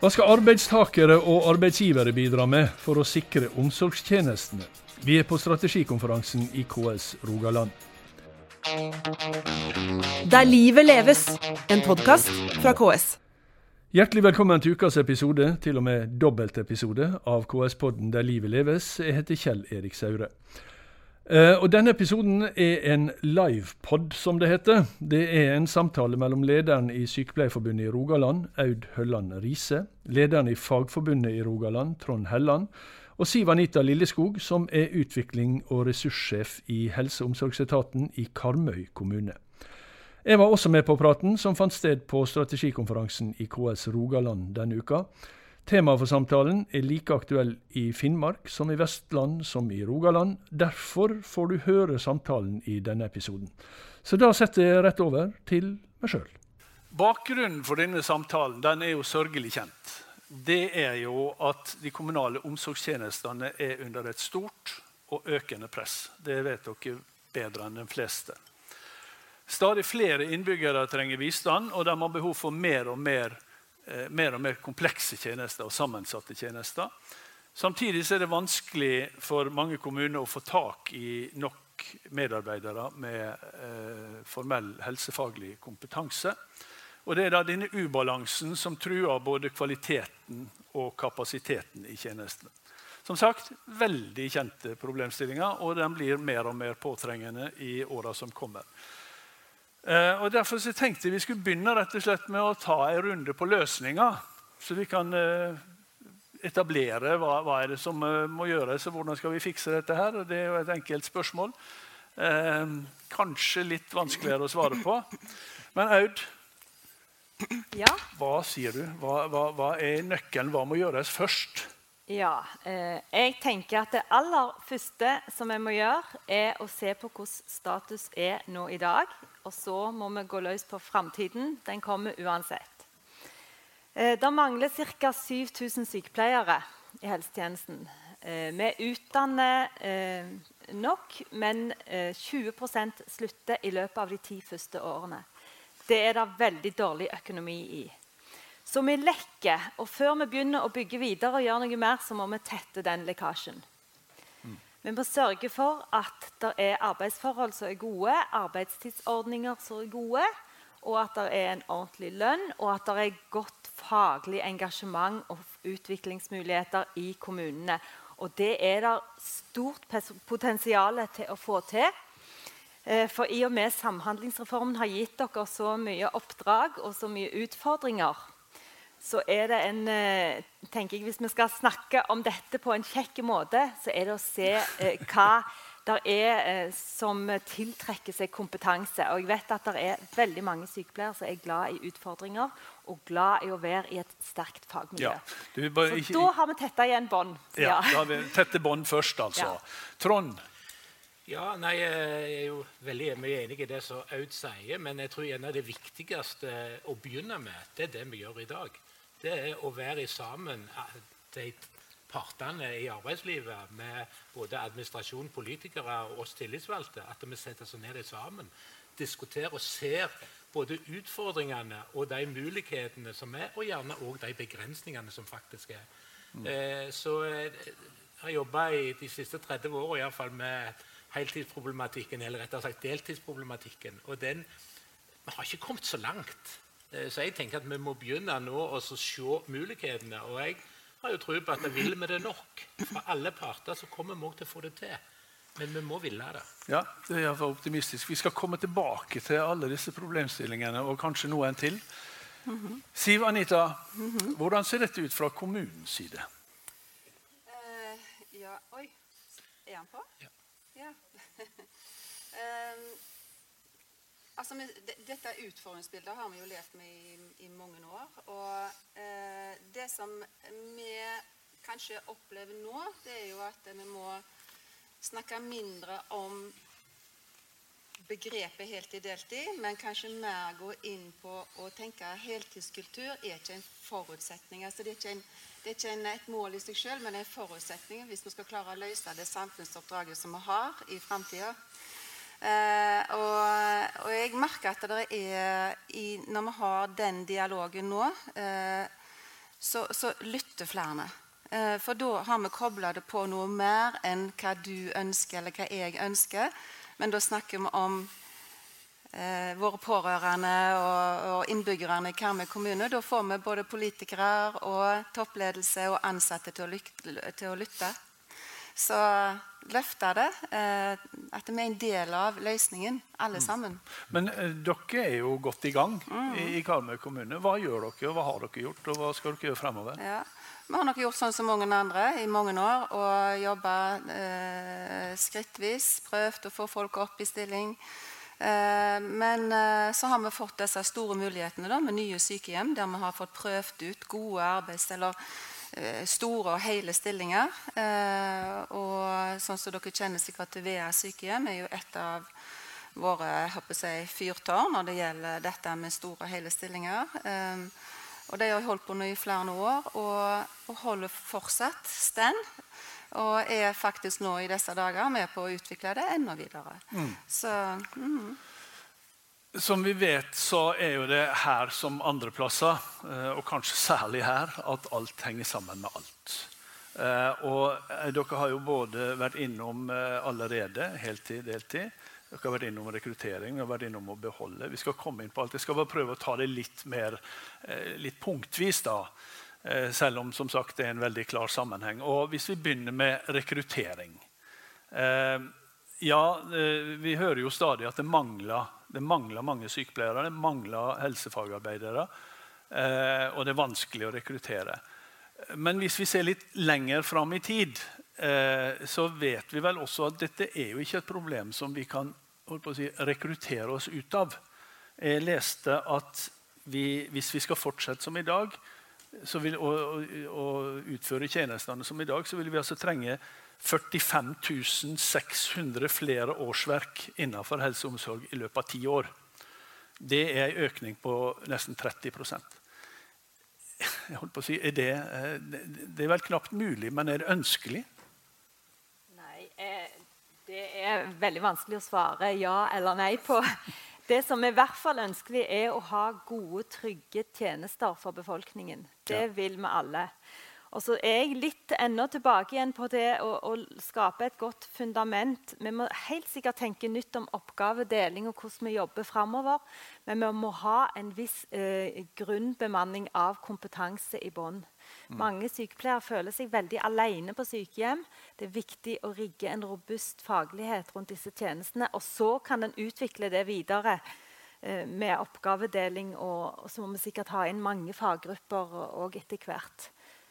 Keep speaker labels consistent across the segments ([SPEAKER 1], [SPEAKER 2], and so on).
[SPEAKER 1] Hva skal arbeidstakere og arbeidsgivere bidra med for å sikre omsorgstjenestene? Vi er på strategikonferansen i KS Rogaland.
[SPEAKER 2] Der livet leves, en podkast fra KS.
[SPEAKER 1] Hjertelig velkommen til ukas episode, til og med dobbeltepisode, av KS-podden Der livet leves. Jeg heter Kjell Erik Saure. Eh, og Denne episoden er en livepod, som det heter. Det er en samtale mellom lederen i Sykepleierforbundet i Rogaland, Aud Hølland Riise, lederen i Fagforbundet i Rogaland, Trond Helland, og Siv Anita Lilleskog, som er utvikling- og ressurssjef i helse- og omsorgsetaten i Karmøy kommune. Jeg var også med på praten, som fant sted på strategikonferansen i KS Rogaland denne uka. Temaet for samtalen er like aktuell i Finnmark som i Vestland som i Rogaland. Derfor får du høre samtalen i denne episoden. Så da setter jeg rett over til meg sjøl. Bakgrunnen for denne samtalen den er jo sørgelig kjent. Det er jo at de kommunale omsorgstjenestene er under et stort og økende press. Det vet dere bedre enn de fleste. Stadig flere innbyggere trenger bistand, og de har behov for mer og mer, eh, mer, og mer komplekse tjenester og sammensatte tjenester. Samtidig er det vanskelig for mange kommuner å få tak i nok medarbeidere med eh, formell helsefaglig kompetanse. Og Det er da denne ubalansen som truer både kvaliteten og kapasiteten i tjenestene. Som sagt, veldig kjente problemstillinger, og den blir mer og mer påtrengende i åra som kommer. Eh, og Derfor så tenkte jeg vi skulle begynne rett og slett med å ta en runde på løsninger. Så vi kan eh, etablere hva, hva er det som eh, må gjøres, og hvordan skal vi fikse dette. her. Og det er jo et enkelt spørsmål. Eh, kanskje litt vanskeligere å svare på. Men Aud,
[SPEAKER 2] Ja.
[SPEAKER 1] hva sier du? Hva, hva, hva er nøkkelen? Hva må gjøres først?
[SPEAKER 2] ja eh, jeg tenker at det aller første som vi må gjøre, er å se på hvordan status er nå i dag. Og så må vi gå løs på framtiden. Den kommer uansett. Eh, det mangler ca. 7000 sykepleiere i helsetjenesten. Eh, vi utdanner eh, nok, men eh, 20% slutter i løpet av de ti første årene. Det er det veldig dårlig økonomi i. Så vi lekker, og før vi begynner å bygge videre, og gjøre noe mer, så må vi tette den lekkasjen. Vi må sørge for at det er arbeidsforhold som er gode, arbeidstidsordninger som er gode, og at det er en ordentlig lønn, og at det er godt faglig engasjement og utviklingsmuligheter i kommunene. Og det er det stort potensial til å få til. Eh, For i og med Samhandlingsreformen har gitt dere så mye oppdrag og så mye utfordringer, så er det en eh, tenker jeg, Hvis vi skal snakke om dette på en kjekk måte, så er det å se eh, hva det er eh, som tiltrekker seg kompetanse. Og jeg vet at det er veldig mange sykepleiere som er glad i utfordringer og glad i å være i et sterkt fagmiljø.
[SPEAKER 1] Ja, du, bare,
[SPEAKER 2] Så
[SPEAKER 1] ikke,
[SPEAKER 2] da har vi tetta igjen bånd.
[SPEAKER 1] ja, da har vi tette bånd først, altså.
[SPEAKER 2] Ja.
[SPEAKER 1] Trond,
[SPEAKER 3] Ja, nei, Jeg er jo veldig mye enig i det som Aud sier, men jeg tror en av det viktigste å begynne med, det er det vi gjør i dag. Det er å være sammen, eh, de partene i arbeidslivet, med både administrasjon, politikere og oss tillitsvalgte, at vi setter oss ned sammen, diskuterer og ser både utfordringene og de mulighetene som er, og gjerne òg de begrensningene som faktisk er. Eh, så eh, jeg har jobba de siste 30 åra med heltidsproblematikken, eller rettere sagt deltidsproblematikken. Og den Vi har ikke kommet så langt. Eh, Så jeg tenker at vi må begynne nå å så se mulighetene. Og jeg har jo tro på at vil vi det nok fra alle parter, så kommer vi òg til å få det til. Men vi må ville det.
[SPEAKER 1] Ja, det er iallfall optimistisk. Vi skal komme tilbake til alle disse problemstillingene og kanskje noen til. Siv Anita, hvordan ser dette ut fra kommunens side?
[SPEAKER 4] Uh, ja, oi. Er han på?
[SPEAKER 3] Ja.
[SPEAKER 4] Ja. Ehm, altså, dette utfordringsbildet har vi jo levd med i, i mange år. Og eh, det som vi kanskje opplever nå, det er jo at vi må snakke mindre om begrepet heltid-deltid, men kanskje mer gå inn på å tenke heltidskultur er ikke en forutsetning. Altså det er ikke, en, det er ikke et mål i seg selv, men en forutsetning hvis vi skal klare å løse det samfunnsoppdraget som vi har i framtida. Eh, og, og jeg merker at det er i, Når vi har den dialogen nå, eh, så, så lytter flere. Eh, for da har vi kobla det på noe mer enn hva du ønsker, eller hva jeg ønsker. Men da snakker vi om eh, våre pårørende og, og innbyggerne i Karmøy kommune. Da får vi både politikere og toppledelse og ansatte til å, lytte, til å lytte. Så løfte det. Eh, at vi er en del av løsningen, alle mm. sammen.
[SPEAKER 1] Men eh, dere er jo godt i gang mm. i, Karmøy kommune. Hva gjør dere, og hva har dere gjort, og hva skal dere gjøre fremover?
[SPEAKER 4] Ja. Vi har nok gjort sånn som mange andre i mange år og jobba eh, skrittvis. Prøvd å få folk opp i stilling. Eh, men eh, så har vi fått disse store mulighetene da, med nye sykehjem, der vi har fått prøvd ut gode arbeids- eller store og hele stillinger. Eh, og sånn som dere kjenner sikkert til Vea sykehjem, er jo et av våre jeg, fyrtårn når det gjelder dette med store og hele stillinger. Eh, og de har holdt på nå i flere år og, og holder fortsatt stand. Og er faktisk nå i disse dager med på å utvikle det enda videre. Mm. Så, mm.
[SPEAKER 1] Som vi vet, så er jo det her som andre plasser, eh, og kanskje særlig her, at alt henger sammen med alt. Eh, og eh, dere har jo både vært innom allerede heltid, deltid. Dere har vært innom rekruttering, vi har vært innom å beholde. Vi skal komme inn på alt. Jeg skal bare prøve å ta det litt mer litt punktvis. da, Selv om som sagt, det er en veldig klar sammenheng. Og Hvis vi begynner med rekruttering Ja, vi hører jo stadig at det mangler, det mangler mange sykepleiere, det mangler helsefagarbeidere. Og det er vanskelig å rekruttere. Men hvis vi ser litt lenger fram i tid, så vet vi vel også at dette er jo ikke et problem som vi kan si, rekruttere oss ut av. Jeg leste at vi, hvis vi skal fortsette som i dag, vil, og, og, utføre tjenestene som i dag, så vil vi altså trenge 45 600 flere årsverk innenfor helse og omsorg i løpet av ti år. Det er en økning på nesten 30% jeg holdt på å si, er det, eh, det er vel knapt mulig, men er det ønskelig?
[SPEAKER 2] Nei, Det er veldig vanskelig å svare ja eller nei på. Det som er i hvert fall ønskelig, er å ha gode, trygge tjenester for befolkningen. Det vil vi alle. Og så er jeg litt enda tilbake igjen på det å, å, skape et godt fundament. Vi må helt sikkert tenke nytt om oppgavedeling og hvordan vi jobber framover. Men vi må ha en viss eh, grunnbemanning av kompetanse i bånn. Mm. Mange sykepleiere føler seg veldig alene på sykehjem. Det er viktig å rigge en robust faglighet rundt disse tjenestene. Og så kan en utvikle det videre eh, med oppgavedeling. Og, og så må vi sikkert ha inn mange faggrupper òg etter hvert.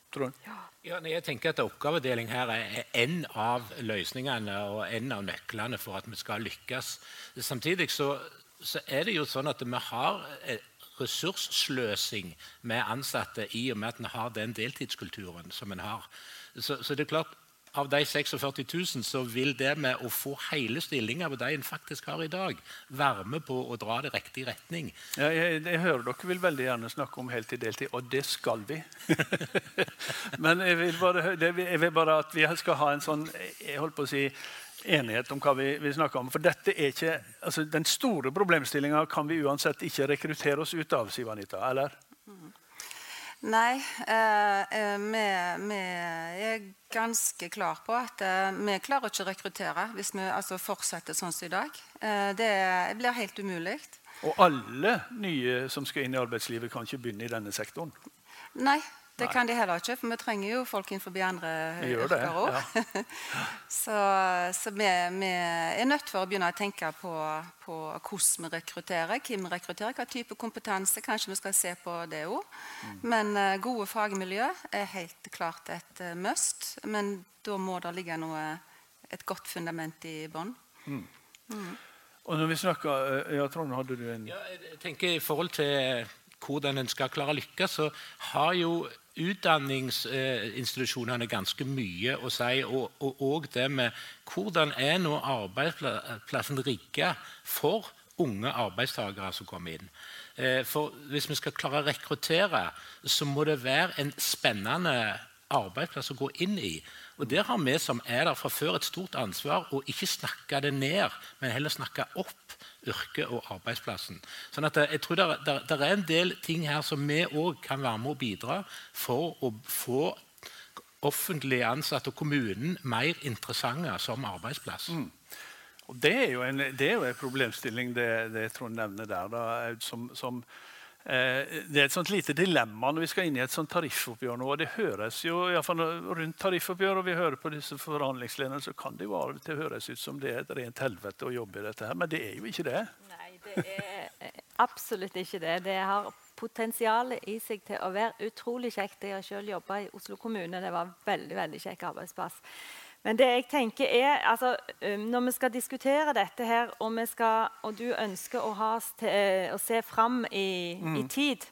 [SPEAKER 3] Trond? Ja, jeg tenker at Oppgavedeling her er en av løsningene og en av nøklene for at vi skal lykkes. Samtidig så, så er det jo sånn at vi har eh, ressurssløsing med ansatte i og med at en har den deltidskulturen som en har. Så, så det er klart av de 46 000 så vil det med å få hele stillinger på de en faktisk har i dag, være med på å dra det riktig retning.
[SPEAKER 1] Ja, jeg, jeg, hører dere vil veldig gjerne snakke om heltid-deltid, og det skal vi. Men jeg vil, bare, jeg vil, bare, at vi skal ha en sånn jeg holdt på å si, enighet om hva vi, vi snakker om. For dette er ikke, altså Den store problemstillinga kan vi uansett ikke rekruttere oss ut av, sier Anita. Eller? Mm.
[SPEAKER 4] Nei, vi, eh, vi, vi, er ganske klar på at eh, vi klarer ikke å rekruttere hvis vi altså, fortsetter sånn som i dag. Eh, det blir helt umulig.
[SPEAKER 1] Og alle nye som skal inn i arbeidslivet, kan ikke begynne i denne sektoren?
[SPEAKER 4] Nei, det Nei. kan de heller ikke, for vi trenger jo folk innenfor andre yrker òg. Ja. så, så vi, vi, er nødt til å begynne å tenke på, på hvordan vi rekrutterer. Hvem vi rekrutterer, hva type kompetanse. Kanskje vi skal se på det òg. Mm. Men uh, gode fagmiljø er helt klart et uh, must. Men da må det ligge noe, et godt fundament i bånn. Mm.
[SPEAKER 1] Mm. Og når vi snakker, eh, ja, Trond, hadde du en
[SPEAKER 3] ja, jeg tenker I forhold til hvordan en skal klare å lykkes, så har jo utdanningsinstitusjonene ganske mye å si. Og, og, det med hvordan er nå arbeidsplassen rigga for unge arbeidstakere som kommer inn. Eh, for Hvis vi skal klare å rekruttere, så må det være en spennende arbeidsplass å gå inn i. Og Der har vi som er der fra før, et stort ansvar å ikke snakke det ned, men heller snakke opp yrket og arbeidsplassen. Sånn at jeg tror Det er en del ting her som vi òg kan være med å bidra for å få offentlig ansatte og kommunen mer interessante som arbeidsplass. Mm.
[SPEAKER 1] Det er en, det er jo en problemstilling det, det Trond nevner der. Da, som, som eh, det er et sånt lite dilemma når vi skal inn i et sånt tariffoppgjør nå. og Det høres jo, i fall Rundt tariffoppgjør og vi hører på disse forhandlingslederne, så kan det jo av og til høres ut som det er et rent helvete å jobbe i dette her. Men det er jo ikke det.
[SPEAKER 2] Nei, det er absolutt ikke det. Det har potensial i seg til å være utrolig kjekt. Jeg har selv jobba i Oslo kommune. Det var veldig, veldig kjekk arbeidsplass. Men det jeg tenker er, altså, um, når vi skal diskutere dette her, og, skal, og du ønsker å, ha, å se fram i, mm. i, tid,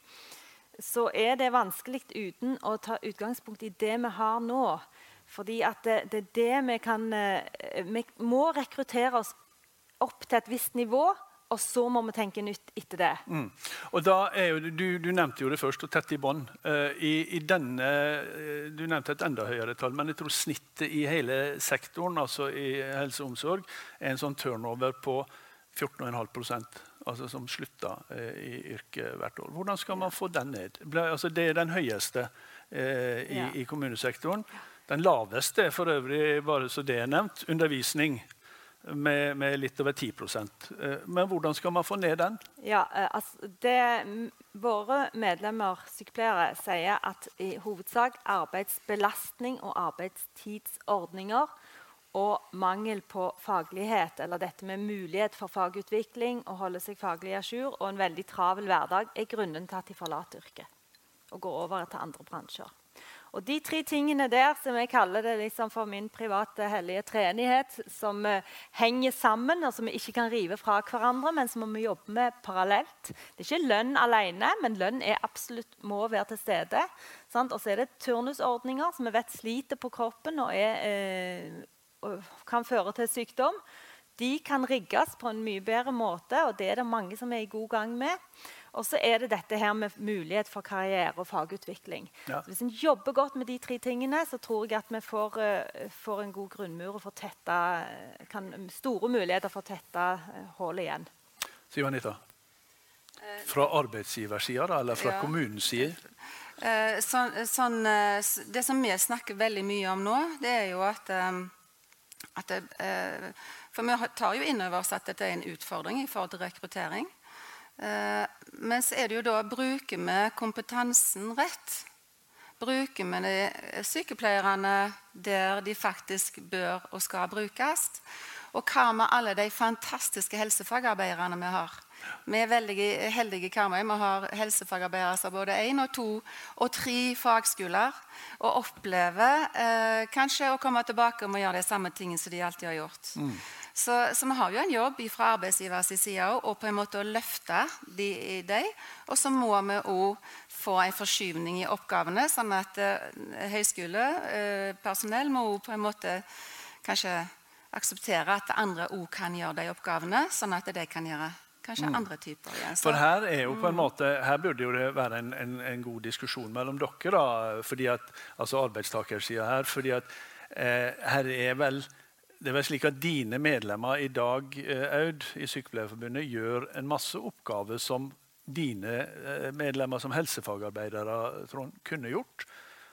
[SPEAKER 2] så er det vanskelig uten å ta utgangspunkt i det vi har nå. Fordi at det, det er det vi kan eh, Vi må rekruttere oss opp til et visst nivå og så må vi tenke nytt etter det. Mm.
[SPEAKER 1] Og da er jo, du, du, nevnte jo det først, og tett i bånd. Uh, i, i denne, uh, du nevnte et enda høyere tall, men jeg tror snittet i hele sektoren, altså i helse og omsorg, er en sånn turnover på 14,5% altså som slutter uh, i yrket hvert år. Hvordan skal man få den ned? Altså, det er den høyeste i, ja. i kommunesektoren. Den laveste er for øvrig bare så det er nevnt, undervisning med, med, litt over 10 eh, Men hvordan skal man få ned den?
[SPEAKER 2] Ja, altså det, Våre medlemmer, sykepleiere, sier at i hovedsak arbeidsbelastning og arbeidstidsordninger og mangel på faglighet, eller dette med mulighet for fagutvikling å holde seg faglig à jour, og en veldig travel hverdag, er grunnen til at de forlater yrket og går over til andre bransjer. Og De tre tingene der, som jeg kaller det liksom for min private hellige treenighet, som uh, henger sammen, og som vi ikke kan rive fra hverandre, men som vi jobber med parallelt. Det er ikke lønn alene, men lønn er absolutt må være til stede. Og så er det turnusordninger som vi vet sliter på kroppen og, er, uh, og kan føre til sykdom. De kan rigges på en mye bedre måte, og det er det mange som er i god gang med. Og så er det dette her med mulighet for karriere og fagutvikling. Ja. Hvis en jobber godt med de tre tingene, så tror jeg at vi får, uh, får en god grunnmur og får tetta, kan, store muligheter for å tette uh, hullet igjen.
[SPEAKER 1] Siv Anita, fra arbeidsgiversida eller fra ja. kommunens side?
[SPEAKER 4] Sånn, sånn, det som vi snakker veldig mye om nå, det er jo at, at det, For vi tar jo inn over oss at dette er en utfordring i forhold til rekruttering. Eh, men så er det jo da Bruker vi kompetansen rett? Bruker vi de sykepleierne der de faktisk bør og skal brukes? Og hva med alle de fantastiske helsefagarbeiderne vi har? Vi er veldig heldige i Karmøy. Vi har helsefagarbeidere som både én og to og tre fagskoler. Og opplever eh, kanskje å komme tilbake og gjøre de samme tingene som de alltid har gjort. Mm. Så, så, vi har jo en jobb fra arbeidsgivers side og på en måte å løfte de i. Og så må vi òg få en forskyvning i oppgavene, sånn at uh, høyskolepersonell uh, må på en måte kanskje akseptere at andre òg kan gjøre de oppgavene, sånn at de kan gjøre kanskje mm. andre typer. Ja.
[SPEAKER 1] For her er jo på en mm. måte, her burde jo det være en, en, en god diskusjon mellom dere, da, fordi at, altså arbeidstakersida her. fordi at eh, her er vel det er vel slik at Dine medlemmer i dag eh, Aud, i Sykepleierforbundet gjør en masse oppgaver som dine eh, medlemmer som helsefagarbeidere Trond, kunne gjort.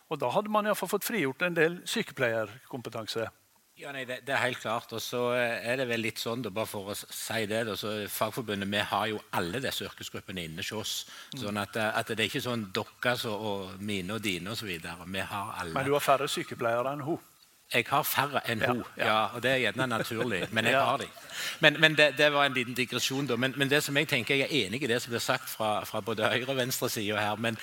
[SPEAKER 1] Og Da hadde man iallfall fått frigjort en del sykepleierkompetanse.
[SPEAKER 3] Ja, nei, det, det, er helt klart. Og så eh, er det vel litt sånn, da, bare for å si det da, så Fagforbundet vi har jo alle disse yrkesgruppene inne hos oss. sånn at, at, det er ikke sånn deres og, mine og dine osv. Vi har alle.
[SPEAKER 1] Men du har færre sykepleiere enn hun?
[SPEAKER 3] Jeg har færre enn ja, hun, ja. og det er gjerne naturlig. Men jeg har de. Men, men det, det, var en liten digresjon. da. Men, men, det som jeg tenker, jeg er enig i det som blir sagt fra, fra både høyre- og venstresida her. men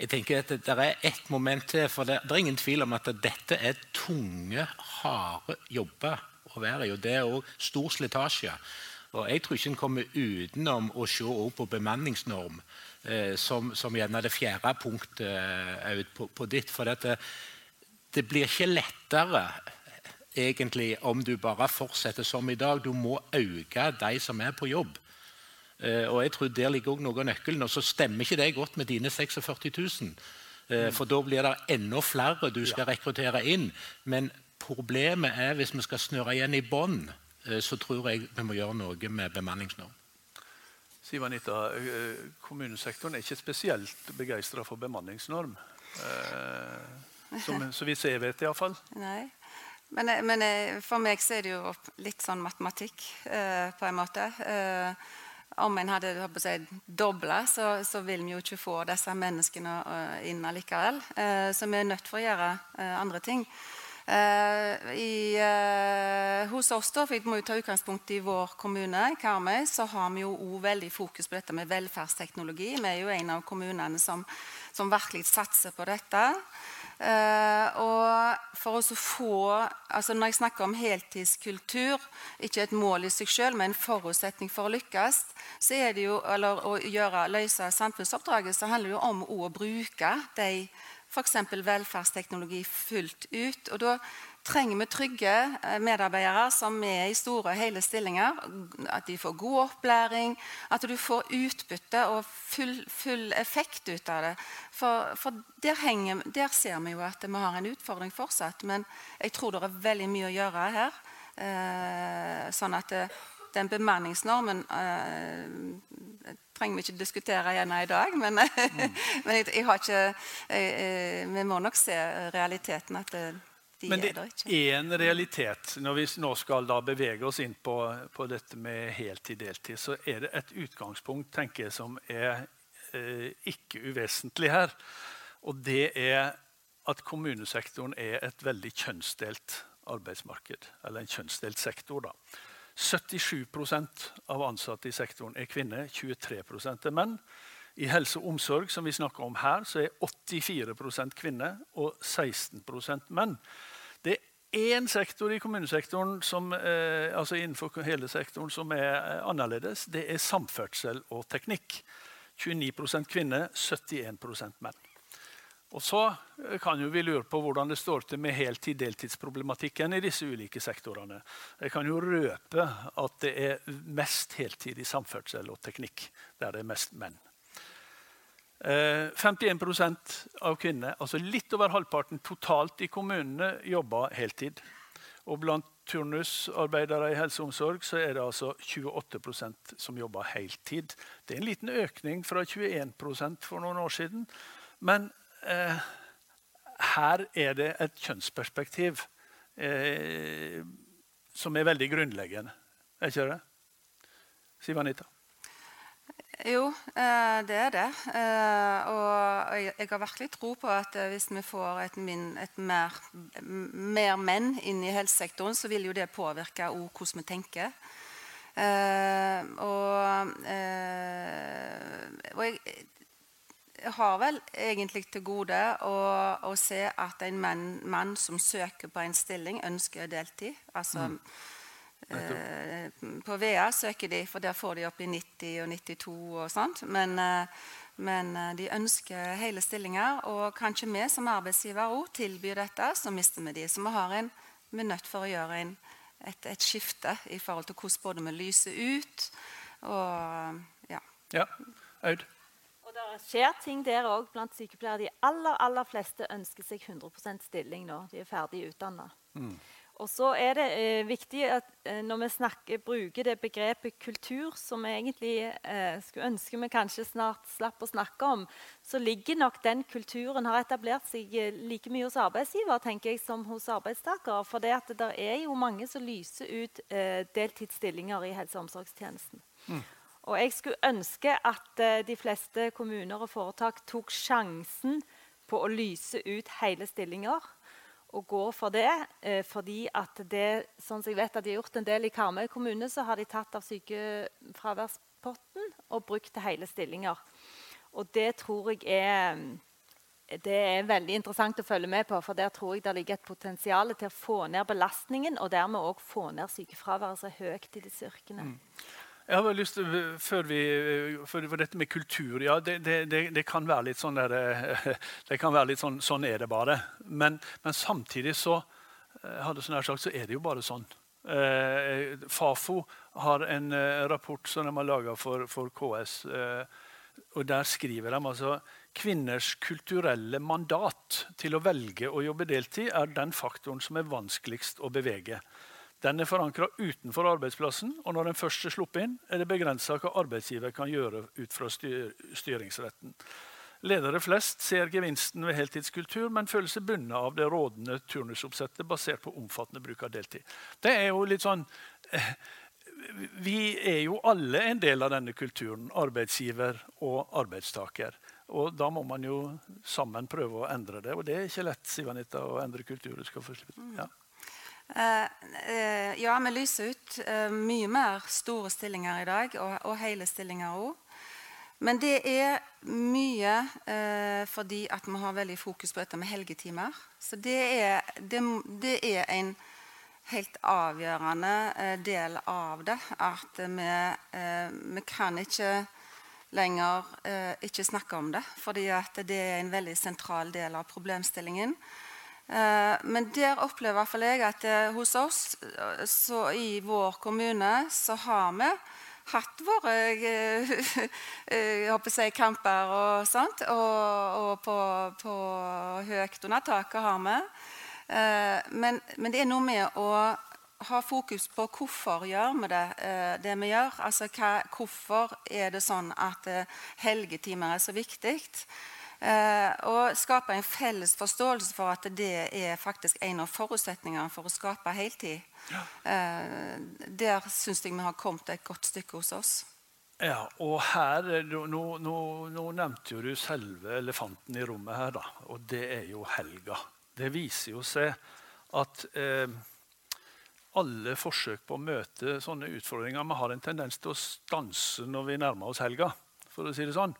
[SPEAKER 3] jeg tenker at det, er ett moment til. for det, det, er ingen tvil om at dette er tunge, harde jobber å være i. og Det er òg stor slitasje. Og Jeg tror ikke en kommer utenom å se på bemanningsnorm eh, som, som gjerne det fjerde punktet eh, på, på ditt. for dette det blir ikke lettere egentlig om du bare fortsetter som i dag. Du må øke de som er på jobb. Uh, og jeg tror Der ligger også noe av nøkkelen. Og så stemmer ikke det godt med dine 46 000. Eh, for da blir det enda flere du skal rekruttere inn. Men problemet er hvis vi skal snøre igjen i bånn, eh, så tror jeg vi må gjøre noe med bemanningsnorm.
[SPEAKER 1] Siv Anita, eh, kommunesektoren er ikke spesielt begeistra for bemanningsnorm. Eh, som, så vidt jeg vet, iallfall.
[SPEAKER 4] Men, eh, men eh, for meg så er det jo litt sånn matematikk, eh, på en måte. Eh, om en hadde si, dobla, så, så, vil vi jo ikke få disse menneskene eh, inn allikevel. Eh, så vi er nødt til å gjøre andre ting. I, hos oss, da, for vi må jo ta utgangspunkt i vår kommune, Karmøy, så har vi jo også veldig fokus på dette med velferdsteknologi. Vi er jo en av kommunene som, som virkelig satser på dette. Uh, og for å få, altså Når jeg snakker om heltidskultur, ikke et mål i seg selv, men en forutsetning for å lykkes, så er det jo, eller å gjøre, løse samfunnsoppdraget, så handler det jo om å bruke de f.eks. velferdsteknologi fullt ut. Og da trenger vi trygge eh, medarbeidere som er i store, hele stillinger. At de får god opplæring, at du får utbytte og full, full effekt ut av det. For, for der, henger, der, ser vi jo at vi har en utfordring fortsatt. Men jeg tror det er veldig mye å gjøre her. Eh, sånn at det, eh, den bemanningsnormen eh, trenger vi ikke diskutere igjen i dag. Men, mm. men jeg, jeg, har ikke jeg, Vi må nok se realiteten. at det, de
[SPEAKER 1] Men det er en realitet når vi nå skal da bevege oss inn på, på dette med heltid-deltid, så er det et utgangspunkt tenker jeg, som er eh, ikke uvesentlig her. Og det er at kommunesektoren er et veldig kjønnsdelt arbeidsmarked. Eller en kjønnsdelt sektor. da. 77% av ansatte i sektoren er kvinner, 23 er menn. I helse og omsorg som vi snakker om her, så er 84% kvinner og 16% menn. Det er én sektor i kommunesektoren som, eh, altså innenfor hele sektoren som er eh, annerledes. Det er samferdsel og teknikk. 29% kvinner, 71% menn. Og Så eh, kan jo vi lure på hvordan det står til med heltid-deltidsproblematikken i disse ulike sektorene. Jeg kan jo røpe at det er mest heltid i samferdsel og teknikk, der det er mest menn. 51 eh, av kvinnene, altså litt over halvparten totalt i kommunene, jobber heltid. Og blant turnusarbeidere i helse og omsorg så er det altså 28% som jobber heltid. Det er en liten økning fra 21% for noen år siden. Men eh, her er det et kjønnsperspektiv eh, som er veldig grunnleggende. Er ikke det? Siv Anita?
[SPEAKER 4] Jo, eh, det er det. Eh, og jeg har virkelig tro på at eh, hvis vi får et, min, et mer, mer, menn inn i helsesektoren, så vil jo det påvirke hvordan vi tenker. Og, og jeg, jeg har vel egentlig til gode å, å se at en mann, mann, som søker på en stilling, ønsker deltid. Altså mm på VEA søker de, for der får de opp i 90 og 92 og sånt. Men, eh, men eh, de ønsker hele stillinger. Og kanskje vi som arbeidsgiver òg tilbyr dette, så mister vi de. Så vi, har en, vi er nødt for å gjøre en, et, et, skifte i forhold til hvordan både vi lyser ut og ja.
[SPEAKER 1] ja. Aud?
[SPEAKER 2] Og det skjer ting der òg blant sykepleiere. De aller, aller fleste ønsker seg 100 stilling nå. De er ferdig utdanna. Mm. Og så er det eh, viktig at eh, når vi snakker, bruker det begrepet kultur, som vi egentlig eh, skulle ønske vi kanskje snart slapp å snakke om, så ligger nok den kulturen har etablert seg eh, like mye hos arbeidsgiver tenker jeg, som hos arbeidstakere. For det, at det er jo mange som lyser ut eh, deltidsstillinger i helse- og omsorgstjenesten. Mm. Og jeg skulle ønske at eh, de fleste kommuner og foretak tok sjansen på å lyse ut hele stillinger og går for det. Eh, fordi at det, sånn som jeg vet at de har gjort en del i Karmøy kommune, så har de tatt av sykefraværspotten og brukt til hele stillinger. Og det tror jeg er det er veldig interessant å følge med på. For der tror jeg det ligger et potensial til å få ned belastningen og dermed òg få ned sykefraværet så høyt i disse yrkene. Mm.
[SPEAKER 1] Jeg har lyst til, før vi, for, for dette med kultur ja, det, det, det, kan være litt sånn der, det kan være litt sånn, sånn er det bare. Men, men samtidig så, eh, sånn sagt, så er det jo bare sånn. Eh, Fafo har en eh, rapport som de har laga for, for, KS, eh, og Der skriver de altså kvinners kulturelle mandat til å velge å jobbe deltid er den faktoren som er vanskeligst å bevege. Den er forankra utenfor arbeidsplassen, og når den først er sluppet inn, er det begrensa hva arbeidsgiver kan gjøre ut fra styr styringsretten. Ledere flest ser gevinsten ved heltidskultur, men føler seg bundet av det rådende turnusoppsettet basert på omfattende bruk av deltid. Det er jo litt sånn eh, Vi er jo alle en del av denne kulturen, arbeidsgiver og arbeidstaker. Og da må man jo sammen prøve å endre det. Og det er ikke lett Sivanita, å endre kultur. Du skal få slippe. Ja.
[SPEAKER 4] Uh, uh, ja, vi lyser ut uh, mye mer store stillinger i dag, og, og hele stillinger òg. Men det er mye fordi at vi har veldig fokus på dette med helgetimer. Så det er, det, det er en helt avgjørende del av det. At vi, vi kan ikke lenger ikke snakke om det. Fordi det er en veldig sentral del av problemstillingen. Eh, men der opplever i hvert fall jeg at eh, hos oss eh, så i vår kommune så har vi hatt våre jeg håper si, kamper og sånt. Og, og på, på, høyt under taket har vi. Men, men, det er noe med å ha fokus på hvorfor gjør vi det, det vi gjør. Altså hva, hvorfor er det sånn at helgetimer er så viktig. Eh, og skape en felles forståelse for at det er faktisk en av forutsetningene for å skape heltid. Ja. Eh, der syns jeg vi har kommet et godt stykke hos oss.
[SPEAKER 1] Ja, og her, nå, nå, nå, nevnte jo du selve elefanten i rommet her, da. Og det er jo helga. Det viser jo seg at eh, alle forsøk på å møte sånne utfordringer Vi har en tendens til å stanse når vi nærmer oss helga, for å si det sånn.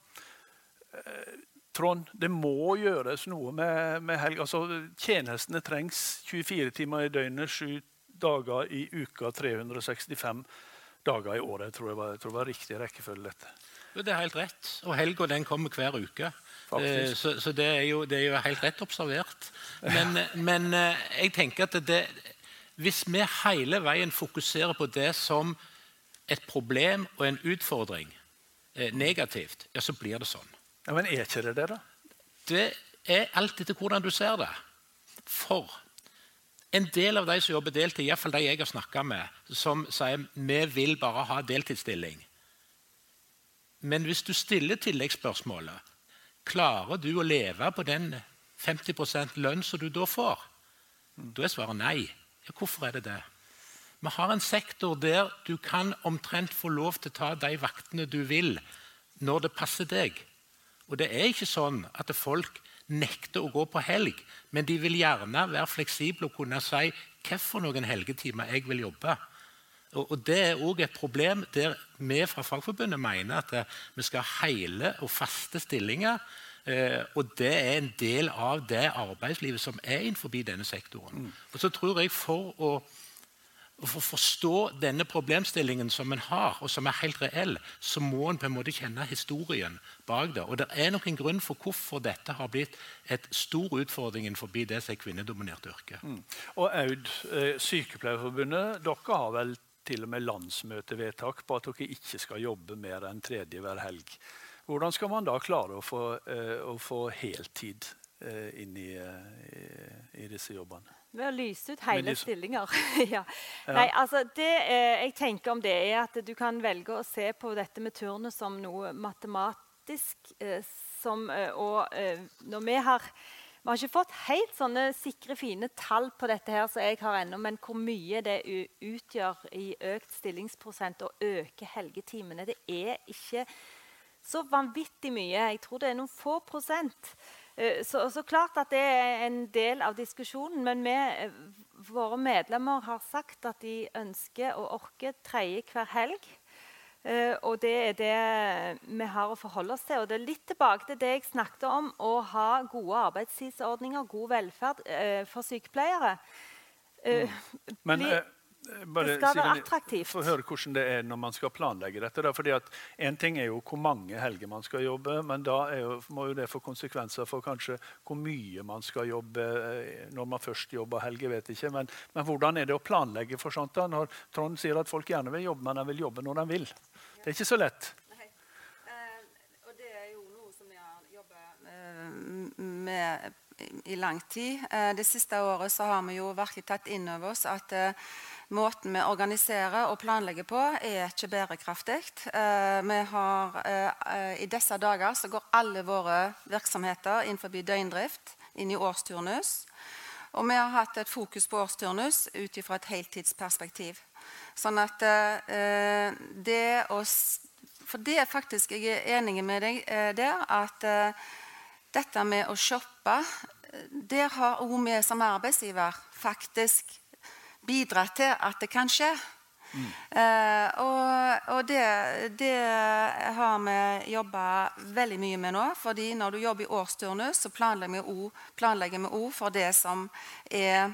[SPEAKER 1] Eh, Trond, det må gjøres noe med, med helg. Altså, tjenestene trengs 24 timer i døgnet, 7 dager i uka, 365 dager i året. Jeg tror det var, jeg tror det var riktig rekkefølge. dette.
[SPEAKER 3] Det er helt rett. Og helga den kommer hver uke. Eh, så, så det, er jo, det, er jo, helt rett observert. Men, men eh, jeg tenker at det, hvis vi hele veien fokuserer på det som et problem og en utfordring eh, negativt, ja, så blir det sånn.
[SPEAKER 1] Ja, Men er ikke det det, da?
[SPEAKER 3] Det er alt etter hvordan du ser det. For en del av de som jobber deltid, iallfall de jeg har snakka med, som sier vi vil bare ha deltidsstilling. Men hvis du stiller tilleggsspørsmålet klarer du å leve på den 50% lønn som du da får, da er svaret nei. Ja, hvorfor er det det? Vi har en sektor der du kan omtrent få lov til å ta de vaktene du vil, når det passer deg. Og det er ikke sånn at folk nekter å gå på helg, men de vil gjerne være fleksible og kunne si hvilke helgetimer jeg vil jobbe. Og, Det er òg et problem der vi fra Fagforbundet mener at vi skal ha hele og faste stillinger. Eh, og det er en del av det arbeidslivet som er innenfor denne sektoren. Mm. Og så tror jeg For å for å forstå denne problemstillingen som en har, og som er helt reell, så må en på en måte kjenne historien bak det. Og det er nok en grunn for hvorfor dette har blitt et stor utfordring forbi det som er kvinnedominerte yrke. Mm.
[SPEAKER 1] Og Aud, eh, Sykepleierforbundet, dere har vel til og med landsmøtevedtak på at dere ikke skal jobbe mer enn tredje hver helg. Hvordan skal man da klare å få, uh, å få heltid uh, inn i, i, i disse jobbene?
[SPEAKER 2] Ved å lyse ut hele stillinger. ja. Ja. Nei, altså det eh, jeg tenker om det, er at du kan velge å se på dette med turnus som noe matematisk. Eh, som, eh, og eh, når vi har vi har ikke fått helt sånne sikre, fine tall på dette, her, som jeg har ennå, men hvor mye det utgjør i økt stillingsprosent å øke helgetimene, det er ikke så vanvittig mye. Jeg tror det er noen få prosent. Eh, så, så, klart at det er en del av diskusjonen. Men vi, eh, våre medlemmer har sagt at de ønsker og orker tredje hver helg. Uh, og det er det vi har å forholde oss til. Og det er litt tilbake til det jeg snakket om, å ha gode arbeidstidsordninger, god velferd for sykepleiere.
[SPEAKER 1] Mm. Men, bare, det skal Signe, være attraktivt. Få høre hvordan det er når man skal planlegge dette. Da. Fordi at Én ting er jo hvor mange helger man skal jobbe, men da jo, må jo det få konsekvenser for kanskje hvor mye man skal jobbe eh, når man først jobber helger. vet ikke. Men, men, hvordan er det å planlegge for sånt da, når Trond sier at folk gjerne vil jobbe, men de vil jobbe når de vil? Det er ikke så lett.
[SPEAKER 4] Nei. Eh, og det er jo noe som vi har jobba eh, med i lang tid. Eh, det siste året har vi jo virkelig tatt inn over oss at eh, måten vi organiserer og planlegger på, er ikke bærekraftig. Eh, har, I disse dager så går alle våre virksomheter innenfor døgndrift inn i årsturnus. Og vi har hatt et fokus på årsturnus ut ifra et heltidsperspektiv. Sånn at det å For det er faktisk jeg er enig med deg der at dette med å shoppe, der har òg vi som arbeidsgiver faktisk bidratt til at det kan skje. Mm. Uh, og, og det, det, har vi jobba veldig mye med nå. fordi når du jobber i årsturnus, så planlegger vi òg for det som er,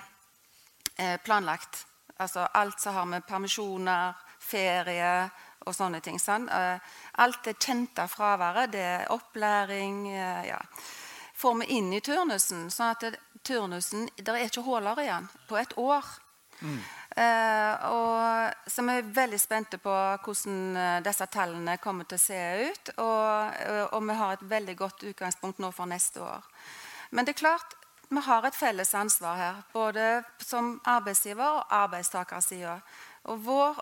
[SPEAKER 4] er planlagt. Altså alt som har med permisjoner, ferie og sånne ting. Sånn. Alt det kjente fraværet, det er opplæring eh, ja. Får vi inn i turnusen, sånn at det, turnusen Det er ikke huller igjen på et år. Mm. Eh, og, så vi er veldig spente på hvordan eh, disse tallene kommer til å se ut. Og, og vi har et veldig godt utgangspunkt nå for neste år. Men det er klart, vi har et felles ansvar her, både som arbeidsgiver og arbeidstakersida. Og vår,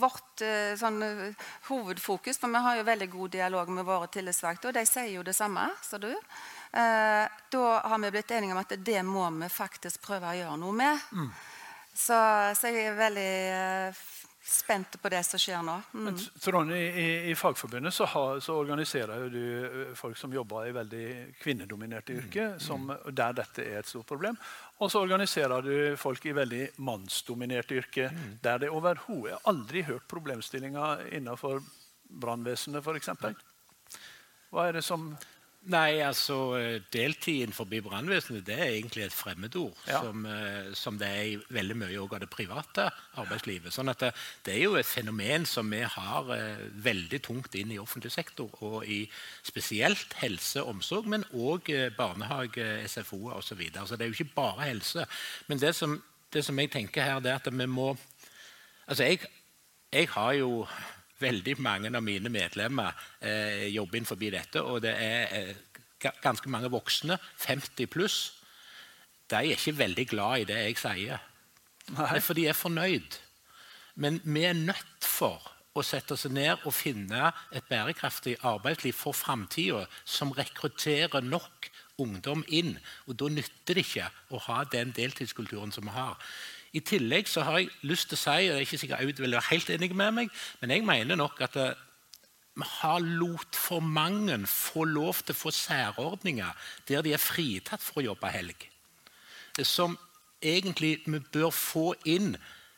[SPEAKER 4] vårt eh, sånn, eh, hovedfokus For vi har jo veldig god dialog med våre tillitsvalgte, og de sier jo det samme som du. Eh, da har vi blitt enige om at det må vi faktisk prøve å gjøre noe med. Mm. Så, så, jeg er veldig eh, spent på det som skjer nå. Mm.
[SPEAKER 1] Trond, i, i, Fagforbundet så, har, så, organiserer du folk som jobber i veldig kvinnedominerte yrker, mm. der dette er et stort problem. Og så organiserer du folk i veldig mannsdominerte yrker, mm. der det overhodet aldri hørt problemstillinger innenfor brannvesenet f.eks. Hva er det som
[SPEAKER 3] Nei, altså Deltid innenfor brannvesenet det er egentlig et fremmedord. Ja. Som, eh, som, det er i veldig mye av det private arbeidslivet. Sånn at det, det, er jo et fenomen som vi har eh, veldig tungt inn i offentlig sektor. Og i spesielt helse og omsorg, men òg eh, barnehage, SFO osv. Så, videre. så det er jo ikke bare helse. Men det som, det som jeg tenker her, det er at vi må Altså, jeg, jeg har jo veldig mange av mine medlemmer eh, jobber innenfor dette. Og det er eh, ganske mange voksne, 50 pluss. De er ikke veldig glad i det jeg sier. Nei. Fordi de er fornøyd. Men vi er nødt for å sette oss ned og finne et bærekraftig arbeidsliv for framtida som rekrutterer nok ungdom inn. Og Da nytter det ikke å ha den deltidskulturen som vi har. I tillegg så har jeg lyst til å si, og jeg er ikke sikkert Aud vil være helt enig med meg, men jeg mener nok at det, eh, vi har lot for mange få lov til å få særordninger der de er fritatt for å jobbe helg. Som egentlig vi bør få inn.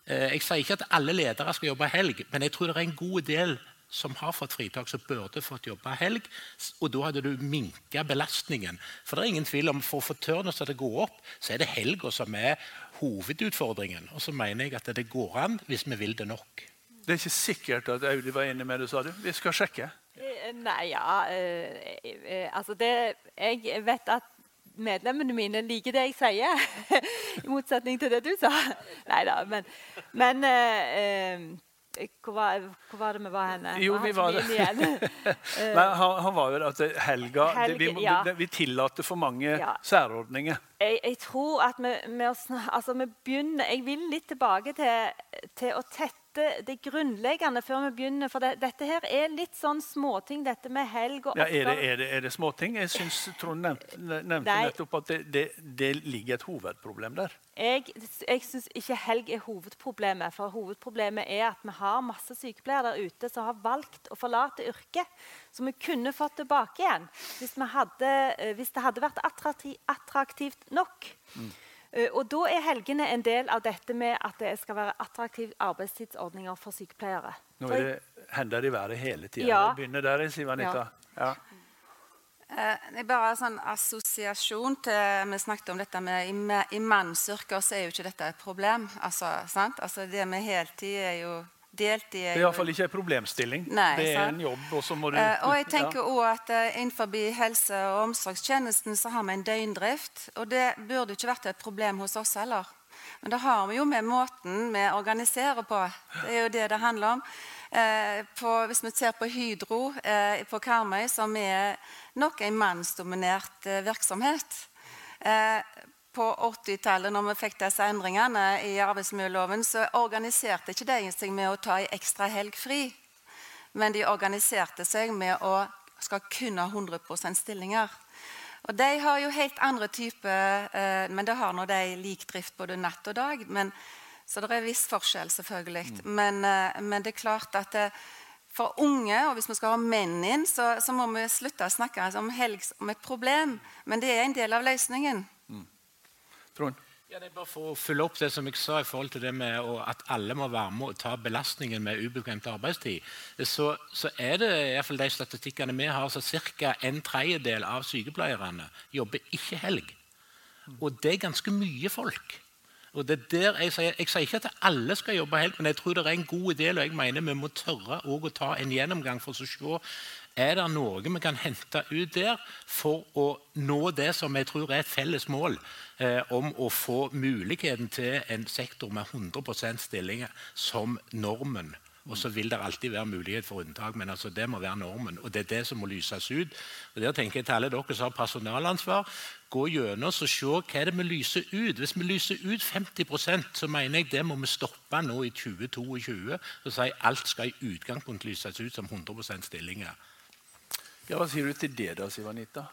[SPEAKER 3] Eh, jeg sier ikke at alle ledere skal jobbe helg, men jeg tror det er en god del som har fått fritak, som burde fått jobbe helg. Og da hadde du minka belastningen. For det er ingen tvil om for å få turnus til å gå opp, så er det helga som er hovedutfordringen. Og så mener jeg at det går an hvis vi vil det nok.
[SPEAKER 1] Det er ikke sikkert at Audi var enig med det, sa du. Vi skal sjekke.
[SPEAKER 2] Eh, nei, ja eh, eh, Altså, det Jeg vet at medlemmene mine liker det jeg sier. I motsetning til det du sa. Nei da, men, men eh, hvor var, hvor var, det vi var henne?
[SPEAKER 1] Jo, vi var det. Nei, han, han, var jo at helga Helge, vi, ja. vi, tillater for mange ja. særordninger.
[SPEAKER 2] Jeg, jeg, tror at vi, vi, altså, vi, begynner Jeg vil litt tilbake til, til å tette det, det grunnleggende før vi begynner. For det, dette her er litt sånn småting, dette med helg og
[SPEAKER 1] ja, er, det, er, det, er det småting? Jeg syns Trond nevnte, nevnte nettopp at det, det, ligger et hovedproblem der.
[SPEAKER 2] Jeg, jeg syns ikke helg er hovedproblemet. For hovedproblemet er at vi har masse sykepleiere der ute som har valgt å forlate yrket. Som vi kunne fått tilbake igjen hvis, hadde, eh, hvis det hadde vært attraktivt nok. Mm. Eh, og Da er helgene en del av dette med at det skal være attraktive arbeidstidsordninger for sykepleiere.
[SPEAKER 1] Nå er det hender i været hele tida. Ja. Begynner der, Siv Anita. Ja.
[SPEAKER 4] Eh, det er bare en sånn assosiasjon til Vi snakket om dette med I, i mannsyrker så er jo ikke dette et problem. Altså, altså Det med heltid er jo
[SPEAKER 1] Deltid er Det er iallfall ikke en problemstilling. Nei, det er sant? en jobb. Og, så må du,
[SPEAKER 4] uh, og jeg tenker også at uh, Innenfor helse- og omsorgstjenesten så har vi en døgndrift. Og det burde ikke vært et problem hos oss heller. Men det har vi jo med måten vi organiserer på. Det er jo det det handler om. Eh, på, hvis vi ser på Hydro eh, på Karmøy, som er nok en mannsdominert eh, virksomhet eh, På 80-tallet, når vi fikk disse endringene i arbeidsmiljøloven, så organiserte ikke de seg med å ta ei ekstra helg fri. Men de organiserte seg med å skal kunne ha 100% stillinger. Og De har jo helt andre typer eh, Men det har nå de lik drift både natt og dag. Men, så det er viss forskjell, selvfølgelig. Mm. Men, eh, men, det er klart at det, eh, for unge, og hvis vi skal ha menn inn, så, så må vi slutte å snakke om helg som et problem. Men det er en del av løsningen.
[SPEAKER 1] Trond?
[SPEAKER 3] Ja, det er bare For å følge opp det som jeg sa i forhold til det med at alle må være med og ta belastningen med ubekvemt arbeidstid, så, så er det i hvert fall de statistikkene vi har, så ca. en tredjedel av sykepleierne jobber ikke helg. Og det er ganske mye folk. Og det der Jeg sier jeg sier ikke at alle skal jobbe helg, men jeg tror det er en god del, og jeg mener vi må tørre å ta en gjennomgang for å se er det noe vi kan hente ut der for å nå det som jeg tror er et felles mål, eh, om å få muligheten til en sektor med 100% stillinger som normen? Og så vil det alltid være mulighet for unntak, men altså det må være normen. Og det er det som må lyses ut. Og der tenker jeg til alle dere som har personalansvar, gå gjennom og se hva det vi lyser ut. Hvis vi lyser ut 50% så mener jeg det må vi stoppe nå i 2022 og si alt skal i utgangspunkt lyses ut som 100% stillinger.
[SPEAKER 1] Ja, Hva sier du til det, da, Sivanita?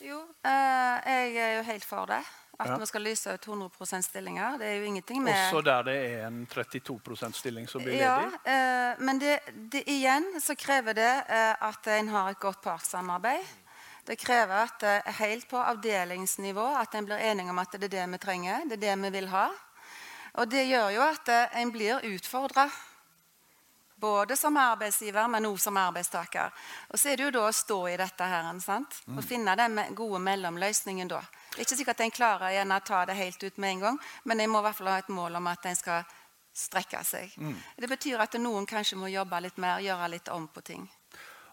[SPEAKER 4] Jo, eh, jeg er jo helt for det. At ja. vi skal lyse ut 100 %-stillinger. Det er jo ingenting med
[SPEAKER 1] Også der det er en 32 %-stilling som blir ledig?
[SPEAKER 4] Ja, eh, men det, det, igjen så krever det eh, at en har et godt partssamarbeid. Det krever at eh, helt på avdelingsnivå at en blir enige om at det er det vi trenger. det er det vi vil ha. Og det gjør jo at eh, en blir utfordra både som arbeidsgiver, men også som arbeidstaker. Og så er det jo da å stå i dette her, sant? og mm. finne den gode mellomløsningen da. Det er ikke sikkert en klarer igjen å ta det helt ut med en gang, men en må i hvert fall ha et mål om at en skal strekke seg. Mm. Det betyr at noen kanskje må jobbe litt mer, gjøre litt om på ting.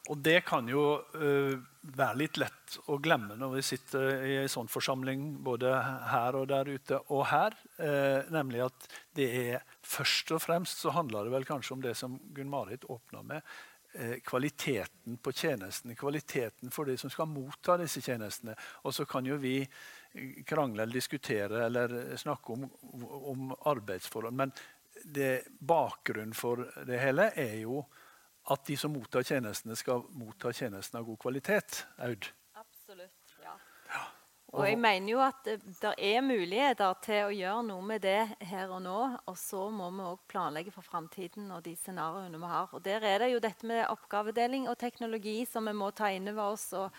[SPEAKER 1] Og det kan jo uh, være litt lett å glemme når vi sitter i en sånn forsamling både her og der ute og her. Eh, nemlig at det er først og fremst så handler det vel kanskje om det som Gunn-Marit åpna med. Uh, kvaliteten på tjenestene, kvaliteten for de som skal motta disse tjenestene. Og så kan jo vi krangle eller diskutere eller snakke om, om arbeidsforhold. Men det, bakgrunnen for det hele er jo at de som mottar tjenestene, skal motta tjenestene av god kvalitet. Aud?
[SPEAKER 2] Absolutt, ja. ja. Og, og jeg mener jo at det, er muligheter til å gjøre noe med det her og nå. Og så må vi òg planlegge for framtiden og de scenarioene vi har. Og der er det jo dette med oppgavedeling og teknologi som vi må ta inn over oss. og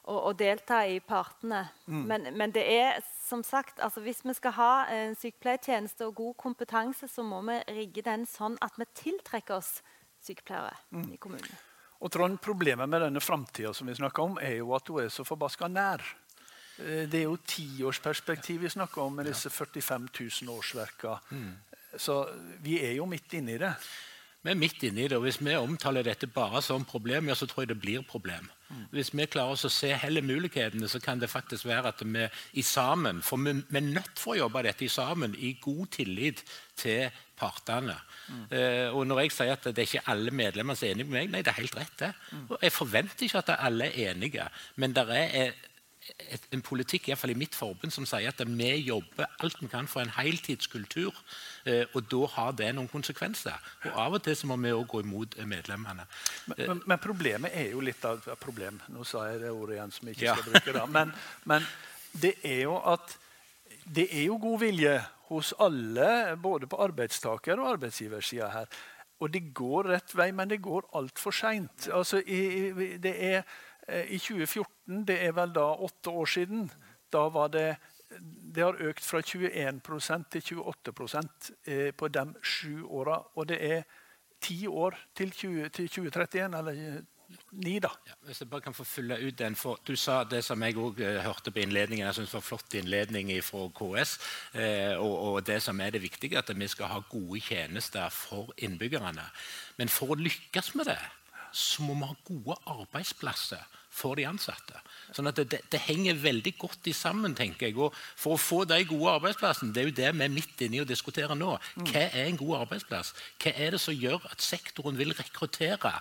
[SPEAKER 2] og, og, delta i partene. Mm. Men, men, det er som sagt, altså hvis vi skal ha en sykepleiertjeneste og god kompetanse, så må vi rigge den sånn at vi tiltrekker oss sykepleiere mm. i kommunen.
[SPEAKER 1] Og Trond, Problemet med denne framtida som vi snakker om, er jo at hun er så forbaska nær. Eh, det er jo tiårsperspektiv vi snakker om med disse 45 000 årsverka. Mm. Så vi er jo midt inne i det.
[SPEAKER 3] Vi er midt inne i det, og Hvis vi omtaler dette bare som problem, ja, så tror jeg det blir problem. Mm. Hvis vi klarer oss å se hele mulighetene, så kan det faktisk være at vi i sammen For vi, vi er nødt for å jobbe dette i sammen, i god tillit til partene. Mm. Uh, og når jeg sier at det er ikke alle medlemmer som er enige med meg, nei, det er helt rett. det. Mm. Og jeg forventer ikke at alle er enige, men det er et, en politikk i, hvert fall i mitt forbund som sier at vi jobber alt vi kan for en heltidskultur. Eh, og da har det noen konsekvenser. Og Av og til så må vi òg gå imot medlemmene.
[SPEAKER 1] Men, men, men, problemet er jo litt av problem. Nå sa jeg det ordet igjen som jeg ikke skal bruke. da. Men, men, det er jo at det er jo god vilje hos alle, både på arbeidstaker- og arbeidsgiversida her. Og det går rett vei, men det går altfor seint. Altså, det er Eh, i 2014, det er vel da åtte år siden, da var det det har økt fra 21% til 28 eh, på de sju åra. Og det er ti år til, 20, til 2031, eller ni, da.
[SPEAKER 3] Ja, hvis jeg bare kan få fylle ut den, for Du sa det som jeg òg hørte på innledningen. Jeg synes var flott innledning fra KS. Og, og, det som er det viktige, at vi skal ha gode tjenester for innbyggerne. Men for å lykkes med det, så må vi ha gode arbeidsplasser for de ansatte. Sånn at det, det, henger veldig godt i sammen. tenker jeg. Og For å få de gode arbeidsplassene, det er jo det vi er midt inne i å diskutere nå. Hva er en god arbeidsplass? Hva er det som gjør at sektoren vil rekruttere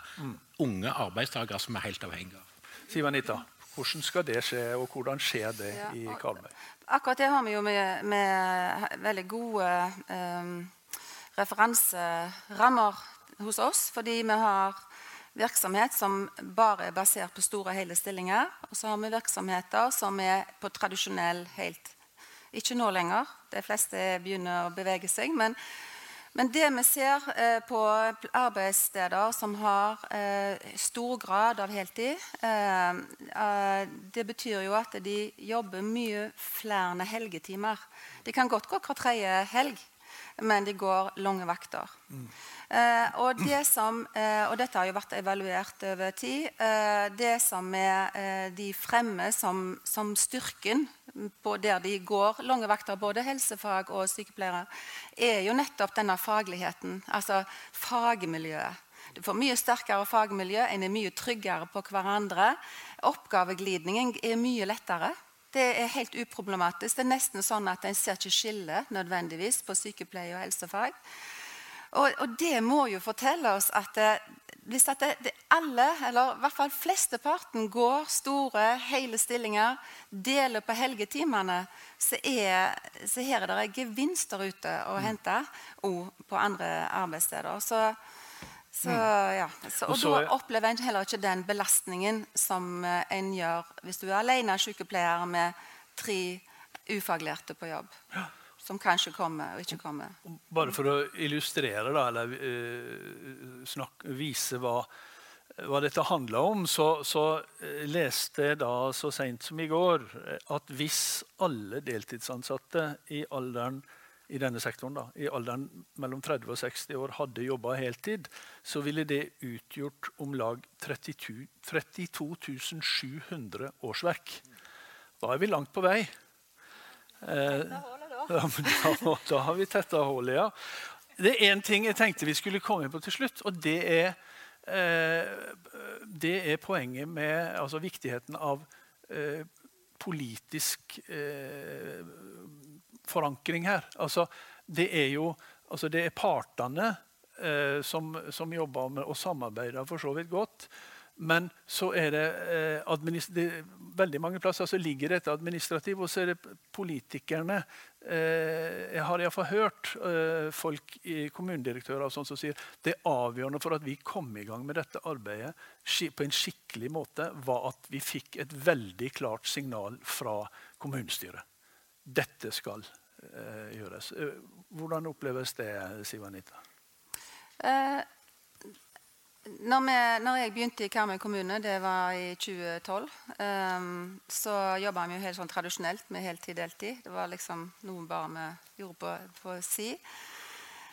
[SPEAKER 3] unge arbeidstakere som er helt avhengige av?
[SPEAKER 1] Siv Anita, hvordan skal det skje, og hvordan skjer det ja, i Karmøy?
[SPEAKER 4] Akkurat det har vi jo med, med veldig gode um, referanserammer hos oss. Fordi vi har virksomhet som bare er basert på store hele stillinger. Og så har vi virksomheter som er på tradisjonell helt Ikke nå lenger. De fleste begynner å bevege seg. Men, men det vi ser eh, på arbeidssteder som har eh, stor grad av heltid, eh, eh, det betyr jo at de jobber mye flere helgetimer. De kan godt gå hver tredje helg, men de går lange vakter. Mm. Eh, og, det som, eh, og, dette har jo vært evaluert over tid. Eh, det som er eh, de fremme som, som, styrken på der de går lange vakter, både helsefag og sykepleiere, er jo nettopp denne fagligheten. Altså fagmiljøet. Du får mye sterkere fagmiljø, en er mye tryggere på hverandre. Oppgaveglidningen er mye lettere. Det er helt uproblematisk. Det er nesten sånn at En ser ikke skille nødvendigvis på sykepleie og helsefag. Og, og, det må jo fortelle oss at det, hvis at det, det alle, eller i hvert fall flesteparten, går store, hele stillinger, deler på helgetimene, så er, så her er det gevinster ute å mm. hente òg på andre arbeidssteder. Så, så, mm. ja. så, og da opplever en heller ikke den belastningen som eh, en gjør hvis du er alene sykepleier med tre ufaglærte på jobb. Ja som kanskje kommer og ikke kommer.
[SPEAKER 1] Bare for å illustrere, da, eller uh, snak, vise hva, hva, dette handler om, så, så uh, leste jeg da så seint som i går at hvis alle deltidsansatte i alderen i denne sektoren da, i alderen mellom 30 og 60 år hadde jobba heltid, så ville det utgjort om lag 32, 32 700 årsverk. Da er vi langt på vei.
[SPEAKER 4] Eh,
[SPEAKER 1] da, da, har vi tetta hullet, ja. Det er én ting jeg tenkte vi skulle komme på til slutt, og det er, eh, det er poenget med altså viktigheten av eh, politisk eh, forankring her. Altså, det er jo altså det er partene eh, som, som, jobber med og samarbeider for så vidt godt. Men så er det, eh, det veldig mange plasser så ligger dette administrativt, og så er det politikerne. Eh, jeg har iallfall hørt eh, folk kommunedirektører og sånt som sier det er avgjørende for at vi kom i gang med dette arbeidet på en skikkelig måte, var at vi fikk et veldig klart signal fra kommunestyret. Dette skal eh, gjøres. Eh, hvordan oppleves det, Siv Anita?
[SPEAKER 4] Eh, når, vi, når, jeg begynte i Karmøy kommune, det var i 2012, um, ehm, så jobba vi jo helt sånn tradisjonelt med heltid-deltid. Det var liksom noe bare vi gjorde på, på si.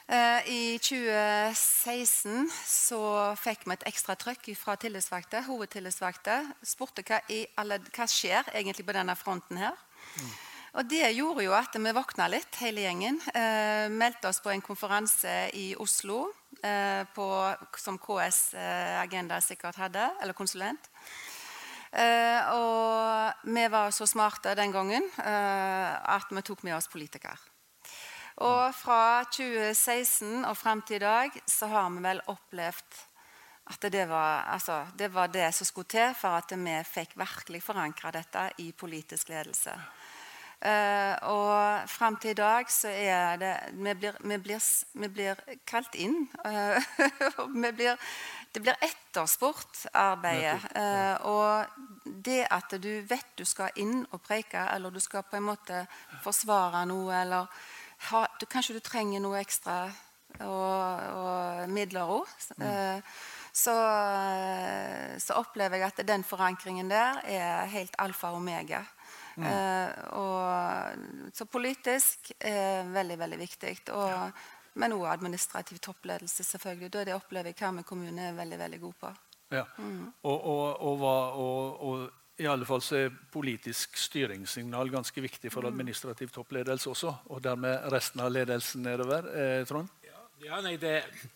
[SPEAKER 4] Uh, I 2016 så fikk vi et ekstra trøkk fra tillitsvalgte, hovedtillitsvalgte. Spurte hva, alle, hva skjer egentlig på denne fronten her. Mm. Og Det gjorde jo at vi våkna litt, hele gjengen. Eh, meldte oss på en konferanse i Oslo Eh, på, som KS eh, Agenda sikkert hadde, eller konsulent. Eh, og vi var så smarte den gangen at vi tok med oss politikere. Og fra 2016 og frem til i dag så har vi vel opplevd at det var, altså, det var det som skulle til for at vi fikk virkelig forankra dette i politisk ledelse. Uh, og fram til i dag så er det Vi blir, vi blir, vi blir kalt inn. Uh, blir, det blir etterspurt, arbeidet. Uh, og det at du vet du skal inn og preike, eller du skal på en måte forsvare noe, eller ha, du, kanskje du trenger noe ekstra og, og midler òg. Mm. Så, så, opplever jeg at den forankringen der er helt alfa og omega. Mm. Eh, og, så politisk er veldig, veldig viktig. Og, ja. Men òg administrativ toppledelse, selvfølgelig. Da det opplever jeg Karmøy kommune er veldig, veldig god på.
[SPEAKER 1] Ja. Mm. Og, og, og, i alle fall så er politisk styringssignal ganske viktig for mm. administrativ toppledelse også. Og dermed resten av ledelsen nedover. Eh, Trond?
[SPEAKER 3] Ja, nei, det,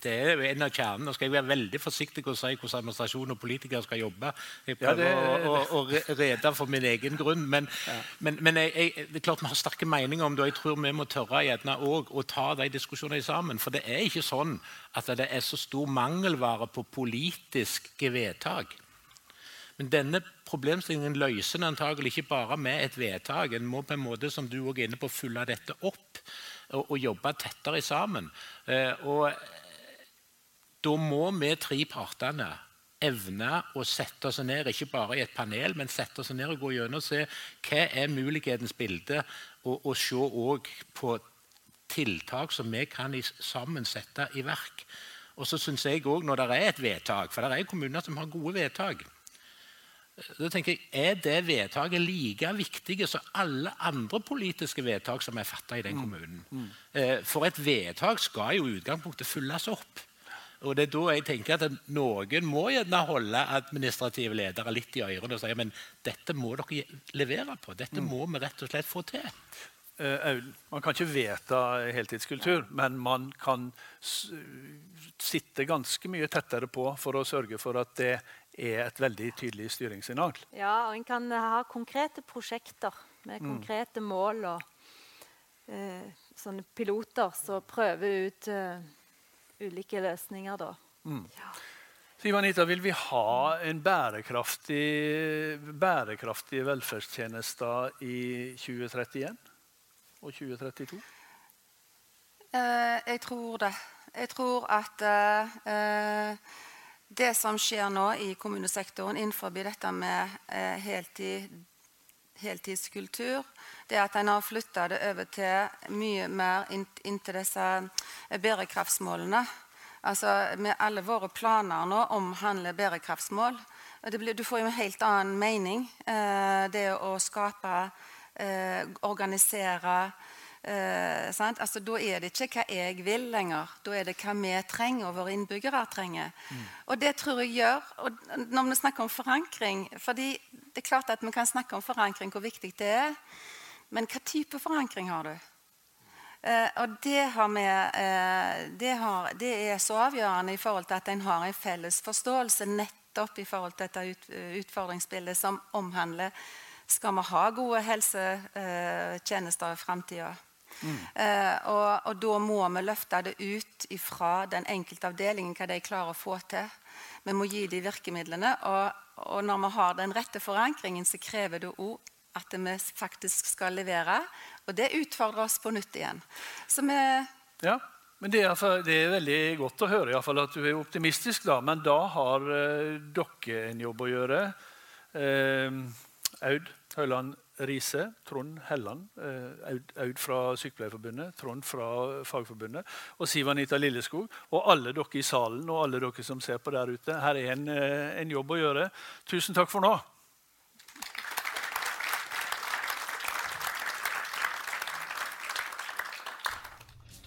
[SPEAKER 3] det, er en av kjernen. Nå skal jeg være veldig forsiktig og si hvordan administrasjon og politikere skal jobbe. Jeg prøver ja, det, å, å, å, rede for min egen grunn. Men, ja. men, men jeg, jeg, det er klart vi har sterke meninger om det, og jeg tror vi må tørre gjerne å ta de diskusjonene sammen. For det er ikke sånn at det er så stor mangelvare på politiske vedtak. Men denne problemstillingen løser en antagelig ikke bare med et vedtak. En må på en måte, som du også er inne på, følge dette opp og, og jobbe tettere sammen. Eh, og da må vi tre partene evne å sette oss ned, ikke bare i et panel, men sette oss ned og gå gjennom og se hva er mulighetens bilde, og, og se òg på tiltak som vi kan sammen sette i verk. Og så synes jeg også, Når det er et vedtak, for det er kommuner som har gode vedtak da tenker jeg, Er det vedtaket like viktig som alle andre politiske vedtak som er fatta i den mm. kommunen? Mm. Mm. For et vedtak skal jo i utgangspunktet følges opp. Og det er da jeg tenker at Noen må gjerne holde administrative ledere litt i ørene og si men dette må dere levere på. Dette må vi rett og slett få til.
[SPEAKER 1] Uh, man kan ikke vedta heltidskultur, men man kan sitte ganske mye tettere på for å sørge for at det er et veldig tydelig styringssignal.
[SPEAKER 2] Ja, og en kan ha konkrete prosjekter med mm. konkrete mål og eh, sånne piloter som prøver ut eh, ulike løsninger. da. Mm. Ja.
[SPEAKER 1] Så Ivanita, vil vi ha en bærekraftig, bærekraftige velferdstjenester i 2031 og 2032?
[SPEAKER 4] Eh, jeg tror det. Jeg tror at uh, det som skjer nå i kommunesektoren innenfor dette med uh, heltid, heltidskultur, det er at en har flytta det over til mye mer inntil inn disse bærekraftsmålene. Altså, med alle våre planer nå omhandler bærekraftsmål. Blir, du får jo en helt annen mening. det å skape, organisere Eh, altså, da er det ikke hva jeg vil lenger. Da er det hva vi trenger, og våre innbyggere trenger. Mm. Og det tror jeg gjør og Når vi snakker om forankring fordi Det er klart at vi kan snakke om forankring, hvor viktig det er. Men hva type forankring har du? Eh, og det, har vi, eh, det, har, det, er så avgjørende i forhold til at en har en felles forståelse nettopp i forhold til dette ut, utfordringsbildet som omhandler skal vi ha gode helsetjenester i framtida. Mm. Eh, og, og, da må vi løfte det ut fra den enkelte avdelingen, hva de klarer å få til. Vi må gi de virkemidlene. Og, og når vi har den rette forankringen, så krever det òg at vi faktisk skal levere. Og det utfordrer oss på nytt igjen. Så vi
[SPEAKER 1] ja, men det er, det er, veldig godt å høre i fall, at du er optimistisk. da, Men da har uh, dere en jobb å gjøre. Uh, Aud Høyland Riise, Trond Helland, eh, Aud fra Sykepleierforbundet, Trond fra Fagforbundet og Siv Anita Lilleskog. Og alle dere i salen og alle dere som ser på der ute. Her er en, eh, en jobb å gjøre. Tusen takk for nå.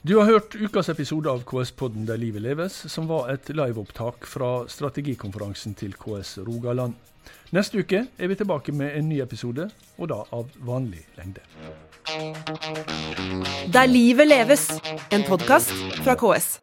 [SPEAKER 1] Du har hørt ukas episode av KS-podden Der livet leves, som var et liveopptak fra strategikonferansen til KS Rogaland. Neste uke er vi tilbake med en ny episode, og da av vanlig lengde.
[SPEAKER 5] Der livet leves, en podkast fra KS.